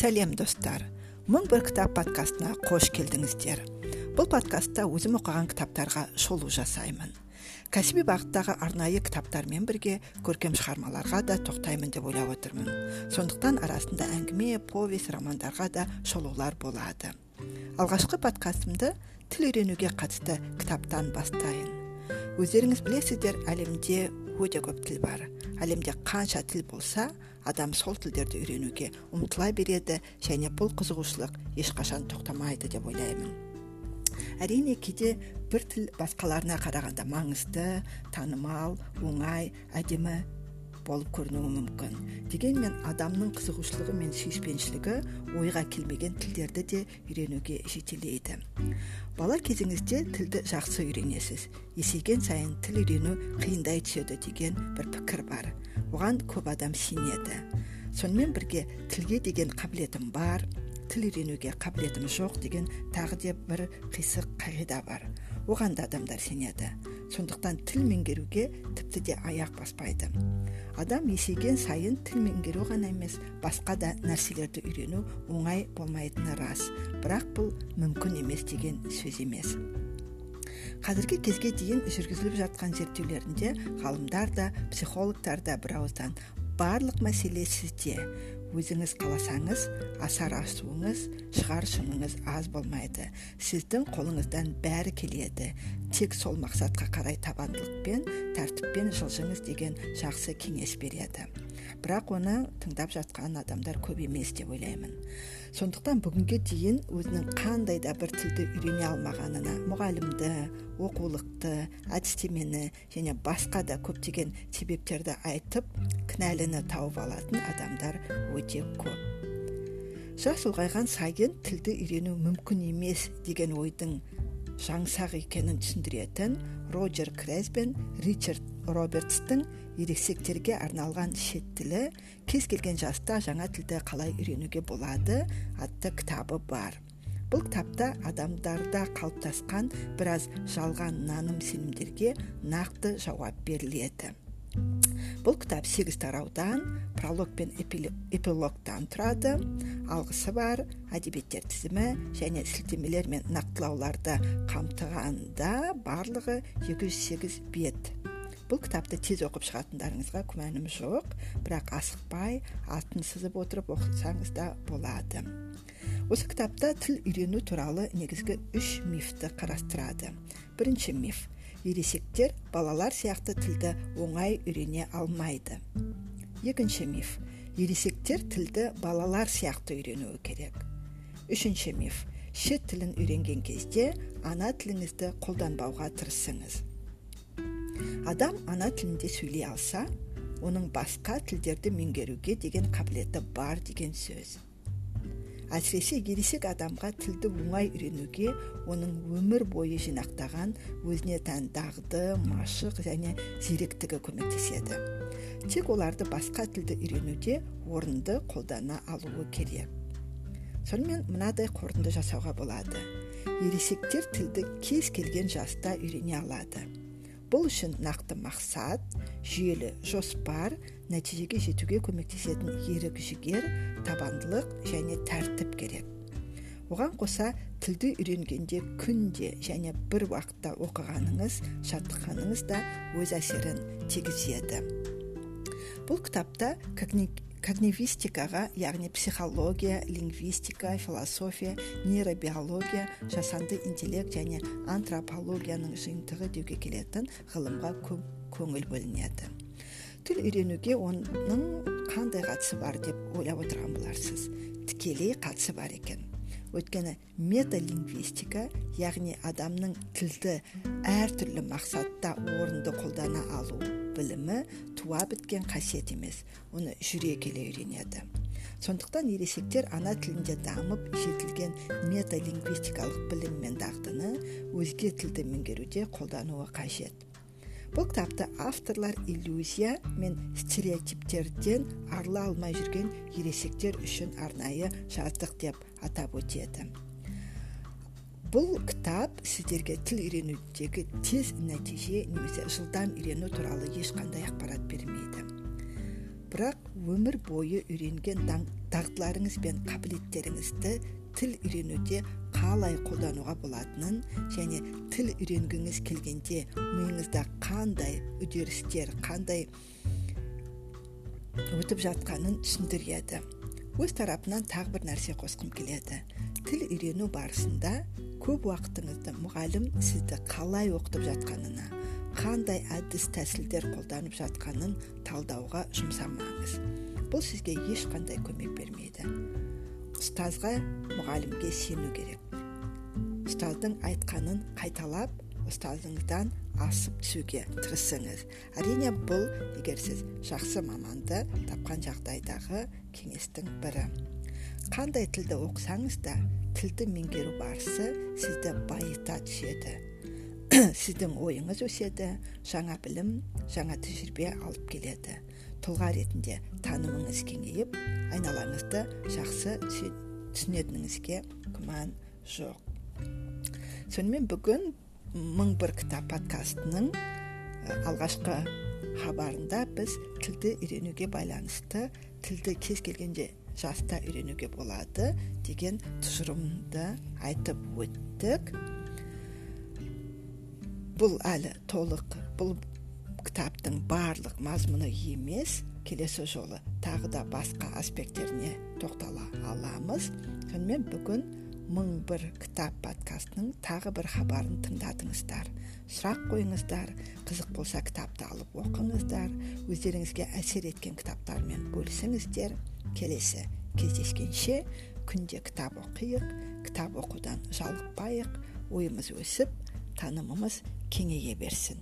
сәлем достар. Мың бір кітап подкастына қош келдіңіздер. Бұл подкастта өзім оқыған кітаптарға шолу жасаймын. Кәсіби бағыттағы арнайы кітаптармен бірге көркем шығармаларға да тоқтаймын деп ойлап отырмын. Сондықтан арасында әңгіме повесть романдарға да шолулар болады. Алғашқы подкастымды тіл үйренуге қатысты кітаптан бастайын. Өздеріңіз білесіздер әлемде өте көп тіл бар. Әлемде қанша тіл болса адам сол тілдерді үйренуге ұмтыла береді және бұл қызығушылық ешқашан тоқтамайды деп ойлаймын. Әрине кейде бір тіл басқаларына қарағанда маңызды танымал оңай әдемі болып көрінуі мүмкін. Дегенмен адамның қызығушылығы мен сүйіспеншілігі ойға келмеген тілдерді де үйренуге жетелейді. Бала кезіңізде тілді жақсы үйренесіз. Есейген сайын тіл үйрену қиындай түседі деген бір пікір бар. Оған көп адам сенеді сонымен бірге тілге деген қабілетім бар тіл үйренуге қабілетім жоқ деген тағы де бір қисық қағида бар. Оған да адамдар сенеді сондықтан тіл меңгеруге тіпті де аяқ баспайды. Адам есейген сайын тіл меңгеру ғана емес басқа да нәрселерді үйрену оңай болмайтыны рас. Бірақ бұл мүмкін емес деген сөз емес. Қазіргі кезге дейін жүргізіліп жатқан зерттеулерінде ғалымдар да психологтар да бірауыздан барлық мәселе сізде. Өзіңіз қаласаңыз асар асуыңыз шығар шыңыңыз аз болмайды. Сіздің қолыңыздан бәрі келеді. Тек сол мақсатқа қарай табандылықпен тәртіппен жылжыңыз деген жақсы кеңес береді. Бірақ оны тыңдап жатқан адамдар көп емес деп ойлаймын. Сондықтан бүгінге дейін өзінің қандай да бір тілді үйрене алмағанына мұғалімді оқулықты әдістемені және басқа да көптеген себептерді айтып кінәліні тауып алатын адамдар өте көп. Жас ұлғайған сайын тілді үйрену мүмкін емес деген ойдың жаңсақ екенін түсіндіретін роджер крез ричард робертстің ересектерге арналған шет тілі кез келген жаста жаңа тілді қалай үйренуге болады атты кітабы бар. Бұл кітапта адамдарда қалыптасқан біраз жалған наным сенімдерге нақты жауап беріледі. Бұл кітап сегіз тараудан пролог пен эпилогтан тұрады. Алғысы бар әдебиеттер тізімі және сілтемелер мен нақтылауларды қамтығанда барлығы 208 бет. Бұл кітапты тез оқып шығатындарыңызға күмәнім жоқ бірақ асықпай атын сызып отырып оқысаңыз да болады. Осы кітапта тіл үйрену туралы негізгі үш мифті қарастырады. Бірінші миф ересектер балалар сияқты тілді оңай үйрене алмайды. Екінші миф ересектер тілді балалар сияқты үйренуі керек. Үшінші миф шет тілін үйренген кезде ана тіліңізді қолданбауға тырысыңыз. Адам ана тілінде сөйлей алса оның басқа тілдерді меңгеруге деген қабілеті бар деген сөз. Әсіресе ересек адамға тілді оңай үйренуге оның өмір бойы жинақтаған өзіне тән дағды машық және зеректігі көмектеседі. Тек оларды басқа тілді үйренуде орынды қолдана алуы керек. Сонымен мынадай қорытынды жасауға болады. Ересектер тілді кез келген жаста үйрене алады. Бұл үшін нақты мақсат жүйелі жоспар нәтижеге жетуге көмектесетін ерік жігер табандылық және тәртіп керек. Оған қоса тілді үйренгенде күнде және бір уақытта оқығаныңыз жаттыққаныңыз да өз әсерін тигізеді. Бұл кітапта когнивистикаға яғни психология лингвистика философия нейробиология жасанды интеллект және антропологияның жиынтығы деуге келетін ғылымға көп көңіл бөлінеді. Тіл үйренуге оның қандай қатысы бар деп ойлап отырған боларсыз. Тікелей қатысы бар екен. Өйткені металингвистика яғни адамның тілді әртүрлі мақсатта орынды қолдана алу білімі туа біткен қасиет емес оны жүре келе үйренеді. Сондықтан ересектер ана тілінде дамып жетілген металингвистикалық білім мен дағдыны өзге тілді меңгеруде қолдануы қажет. Бұл кітапты авторлар иллюзия мен стереотиптерден арыла алмай жүрген ересектер үшін арнайы жаздық деп атап өтеді. Бұл кітап сіздерге тіл үйренудегі тез нәтиже немесе жылдам үйрену туралы ешқандай ақпарат бермейді. Бірақ өмір бойы үйренген дағдыларыңыз бен қабілеттеріңізді тіл үйренуде қалай қолдануға болатынын және тіл үйренгіңіз келгенде миыңызда қандай үдерістер қандай өтіп жатқанын түсіндіреді. Өз тарапынан тағы бір нәрсе қосқым келеді. Тіл үйрену барысында көп уақытыңызды мұғалім сізді қалай оқытып жатқанына қандай әдіс тәсілдер қолданып жатқанын талдауға жұмсамаңыз. Бұл сізге ешқандай көмек бермейді. Ұстазға мұғалімге сену керек. Ұстаздың айтқанын қайталап ұстазыңыздан асып түсуге тырысыңыз. Әрине бұл егер сіз жақсы маманды тапқан жағдайдағы кеңестің бірі. Қандай тілді оқысаңыз да тілді меңгеру барысы сізді байыта түседі сіздің ойыңыз өседі жаңа білім жаңа тәжірибе алып келеді тұлға ретінде танымыңыз кеңейіп айналаңызды жақсы түсінетініңізге күмән жоқ сонымен бүгін мың бір кітап подкастының алғашқы хабарында біз тілді үйренуге байланысты тілді кез келгенде жаста үйренуге болады деген тұжырымды айтып өттік. Бұл әлі толық бұл кітаптың барлық мазмұны емес келесі жолы тағы да басқа аспекттеріне тоқтала аламыз. Сонымен бүгін мың бір кітап подкастының тағы бір хабарын тыңдадыңыздар сұрақ қойыңыздар қызық болса кітапты алып оқыңыздар өздеріңізге әсер еткен кітаптармен бөлісіңіздер. Келесі кездескенше күнде кітап оқиық кітап оқудан жалықпайық ойымыз өсіп танымымыз кеңейе берсін.